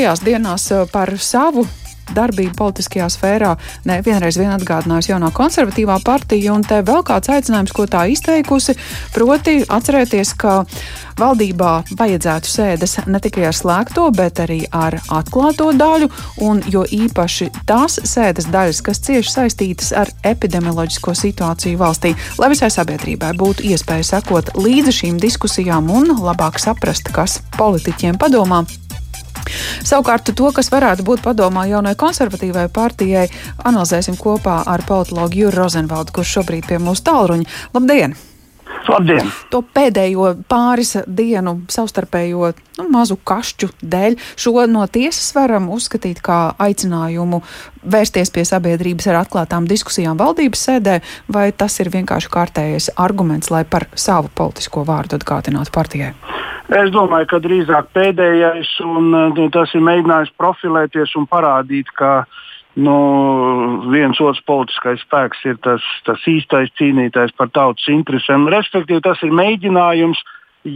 Šajās dienās par savu darbību politiskajā sfērā ne vienreiz vien atgādinājusi jaunā konservatīvā partija, un te vēl kāds aicinājums, ko tā izteikusi, proti atcerēties, ka valdībā vajadzētu sēdes ne tikai ar slēgto, bet arī ar atklāto daļu, un jo īpaši tās sēdes daļas, kas cieši saistītas ar epidemioloģisko situāciju valstī, lai visai sabiedrībai būtu iespēja sekot līdzi šīm diskusijām un labāk saprast, kas politiķiem padomā Savukārt to, kas varētu būt padomā jaunai konservatīvai partijai, analizēsim kopā ar politologu Juru Rozenvaldu, kurš šobrīd pie mūsu tālruņa. Labdien! Labdien! To pēdējo pāris dienu savstarpējo nu, mazu kašķu dēļ šo no tiesas varam uzskatīt kā aicinājumu vērsties pie sabiedrības ar atklātām diskusijām valdības sēdē, vai tas ir vienkārši kārtējais arguments, lai par savu politisko vārdu atgādinātu partijai? Es domāju, ka drīzāk pēdējais, un nu, tas ir mēģinājums profilēties un parādīt, ka nu, viens otrs politiskais spēks ir tas, tas īstais cīnītājs par tautas interesēm. Respektīvi, tas ir mēģinājums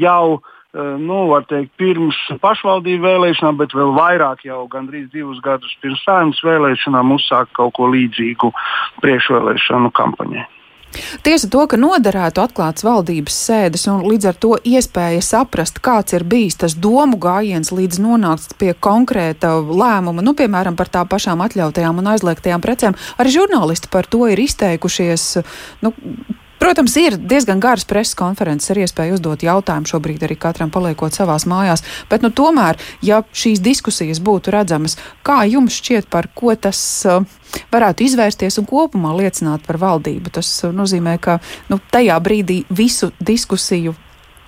jau eh, nu, teikt, pirms pašvaldību vēlēšanām, bet vēl vairāk jau gandrīz divus gadus pirms saimnes vēlēšanām uzsākt kaut ko līdzīgu priekšvēlēšanu kampaņai. Tiesa to, ka noderētu atklāts valdības sēdes un līdz ar to iespēja saprast, kāds ir bijis tas domu gājiens līdz nonākt pie konkrēta lēmuma, nu, piemēram, par tā pašām atļautajām un aizliegtajām precēm. Arī žurnālisti par to ir izteikušies. Nu, Protams, ir diezgan garas preses konferences ar iespēju uzdot jautājumu šobrīd arī katram paliekot savās mājās, bet nu, tomēr, ja šīs diskusijas būtu redzamas, kā jums šķiet, par ko tas uh, varētu izvērsties un kopumā liecināt par valdību? Tas uh, nozīmē, ka nu, tajā brīdī visu diskusiju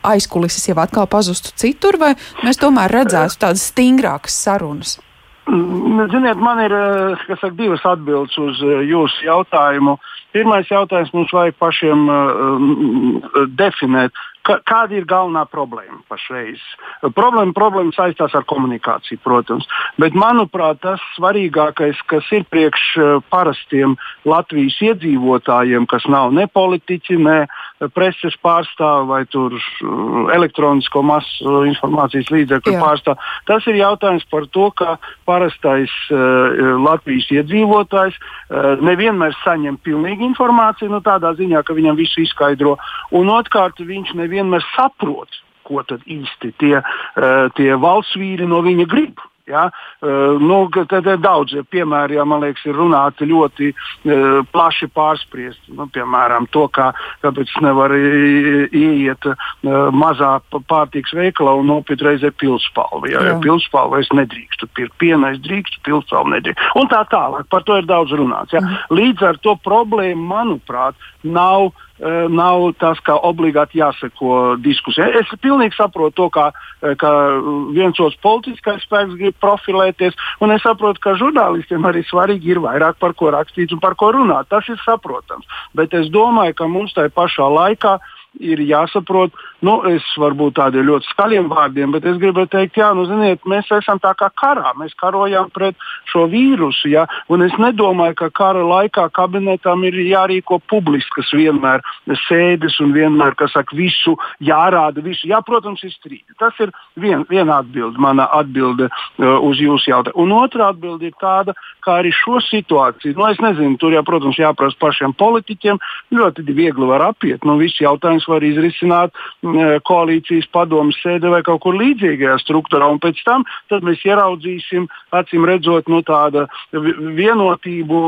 aizkulises jau atkal pazustu citur, vai mēs tomēr redzētu tādas stingrākas sarunas? Mm, ziniet, man ir uh, saka, divas atbildes uz jūsu jautājumu. Pirmais jautājums mums vajag pašiem uh, definēt, kāda ir galvenā problēma pašreiz. Problēma, problēma saistās ar komunikāciju, protams. Bet, manuprāt, tas svarīgākais, kas ir priekš parastiem Latvijas iedzīvotājiem, kas nav ne politiķi, ne preses pārstāvi vai tur elektronisko masu informācijas līdzekļu pārstāvi, tas ir jautājums par to, ka parastais uh, Latvijas iedzīvotājs uh, nevienmēr saņem pilnīgi informāciju, nu, tādā ziņā, ka viņam visu izskaidro. Un otrkārt, viņš nevienmēr saprot, ko tad īsti tie, uh, tie valsts vīri no viņa grib. Ja? Uh, nu, tad ir daudz piemēru, ja man liekas, ir runāti ļoti uh, plaši pārspriest. Nu, piemēram, to, kā, kāpēc nevar ieiet uh, mazā pārtīks veikalā un nopirkt reizē pilspalvu. Ja, ja pilspalvu es nedrīkstu pirkt, pienu es drīkstu, pilspalvu nedrīkstu. Un tā tālāk, par to ir daudz runāts. Ja? Mm. Līdz ar to problēma, manuprāt, nav Eh, nav tas, ka obligāti jāseko diskusijai. Es pilnīgi saprotu to, ka, eh, ka viens otrs politiskais spēks grib profilēties, un es saprotu, ka žurnālistiem arī svarīgi ir vairāk par ko rakstīt un par ko runāt. Tas ir saprotams. Bet es domāju, ka mums tajā pašā laikā ir jāsaprot, Nu, es varbūt tādiem ļoti skaļiem vārdiem, bet es gribēju teikt, jā, nu, ziniet, mēs esam tā kā karā. Mēs karojam pret šo vīrusu. Ja? Un es nedomāju, ka kara laikā kabinetam ir jārīko publiskas vienmēr sēdes un vienmēr, kas saka, visu jārāda. Visu. Jā, protams, ir strīdi. Tas ir vien, viena atbilde, mana atbilde uh, uz jūsu jautājumu. Un otra atbilde ir tāda, kā arī šo situāciju. Nu, es nezinu, tur jau, protams, jāprasa pašiem politiķiem. Ļoti viegli var apiet. Nu, viss jautājums var izrisināt koalīcijas padomus sēdē vai kaut kur līdzīgajā struktūrā. Un pēc tam mēs ieraudzīsim, acīm redzot, nu, tādu vienotību,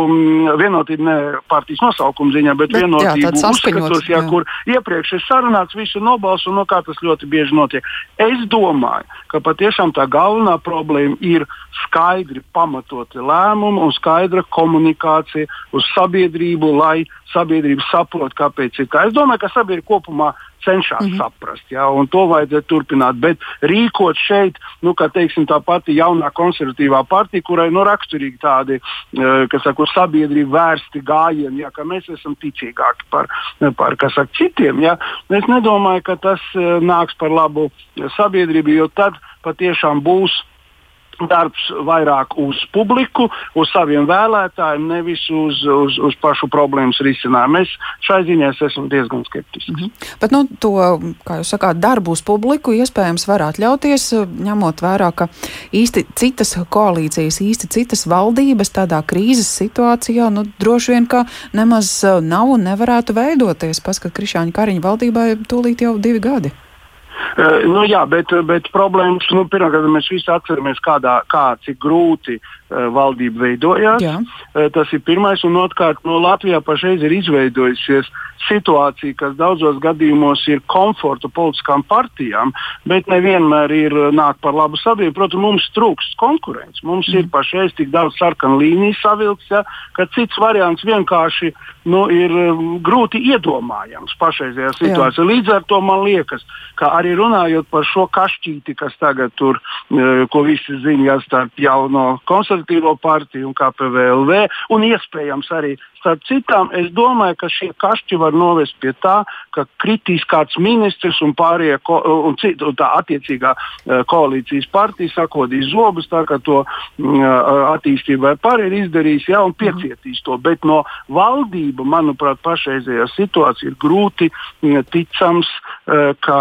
vienotību ne partijas nosaukuma ziņā, bet, bet vienotību jā, uzskatos, jā, jā. kur iepriekš ir sarunāts, visu nobalsu, un no kā tas ļoti bieži notiek. Es domāju, ka patiešām tā galvenā problēma ir skaidri pamatoti lēmumi un skaidra komunikācija uz sabiedrību, lai sabiedrība saprot, kāpēc ir tā. Es domāju, ka sabiedrība kopumā cenšas mm -hmm. saprast, ja, un to vajadzētu turpināt. Bet rīkot šeit, nu, kā teiksim, tā pati jaunā konservatīvā partija, kurai nu, raksturīgi tādi, e, saka, uz sabiedrību vērsti gājieni, ja, ka mēs esam ticīgāki par, par saka, citiem. Ja. Es nedomāju, ka tas e, nāks par labu sabiedrībai, jo tad patiešām būs darbs vairāk uz publiku, uz saviem vēlētājiem, nevis uz, uz, uz pašu problēmas risinājumu. Es šai ziņā esmu diezgan skeptisks. Mm -hmm. Bet nu, to, kā jūs sakāt, darbu uz publiku iespējams var atļauties, ņemot vērā, ka īsti citas koalīcijas, īsti citas valdības tādā krīzes situācijā, nu, droši vien, ka nemaz nav un nevarētu veidoties. Paskat, Krišāņa Kariņa valdībai tūlīt jau divi gadi. Uh, nu, jā, bet, bet problēmas, nu, pirmkārt, mēs visi atceramies, kādā, kā, cik grūti uh, valdība veidojās. Jā. Uh, tas ir pirmais, un otrkārt, no Latvijā pašreiz ir izveidojusies situācija, kas daudzos gadījumos ir komforta politiskām partijām, bet nevienmēr ir nāk par labu sabiedrību. Protams, mums trūkst konkurence. Mums mm. ir pašreiz tik daudz sarkanu līniju savilkts, ja, ka cits variants vienkārši nu, ir grūti iedomājams pašreizējā situācijā. Jā. Līdz ar to man liekas, ka arī runājot par šo kašķīti, kas tagad tur, uh, ko visi zina, starp jauno konservatīvo partiju un KPVLV, un iespējams arī starp citām, es domāju, ka šie kašķi var novest pie tā, ka kritīs kāds ministrs un pārējie ko, un cit, un tā attiecīgā uh, koalīcijas partija sakodīs zobus, tā kā to uh, attīstībai pārējie ir izdarījis, ja, un piecietīs to. Bet no valdība, manuprāt, pašreizējā situācija ir grūti uh, ticams, uh, ka,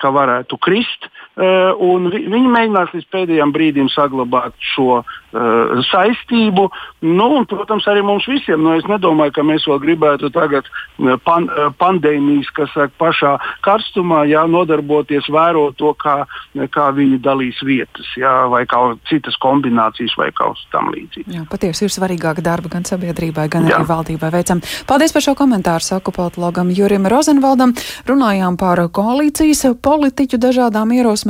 ka varētu krist. Vi, viņi mēģinās līdz pēdējiem brīdim saglabāt šo uh, saistību. Nu, un, protams, arī mums visiem. Nu, es nedomāju, ka mēs vēl gribētu tagad uh, pan, uh, pandēmijas, kas saka, pašā karstumā, jā, nodarboties, vērot to, kā, kā viņi dalīs vietas, jā, vai kā citas kombinācijas vai kaut kas tam līdzīgs. Jā, patiesi ir svarīgāka darba gan sabiedrībai, gan jā. arī valdībai veicam. Paldies par šo komentāru, saku politologam Jurim Rozenvaldam. Runājām par koalīcijas politiķu dažādām ierosmēm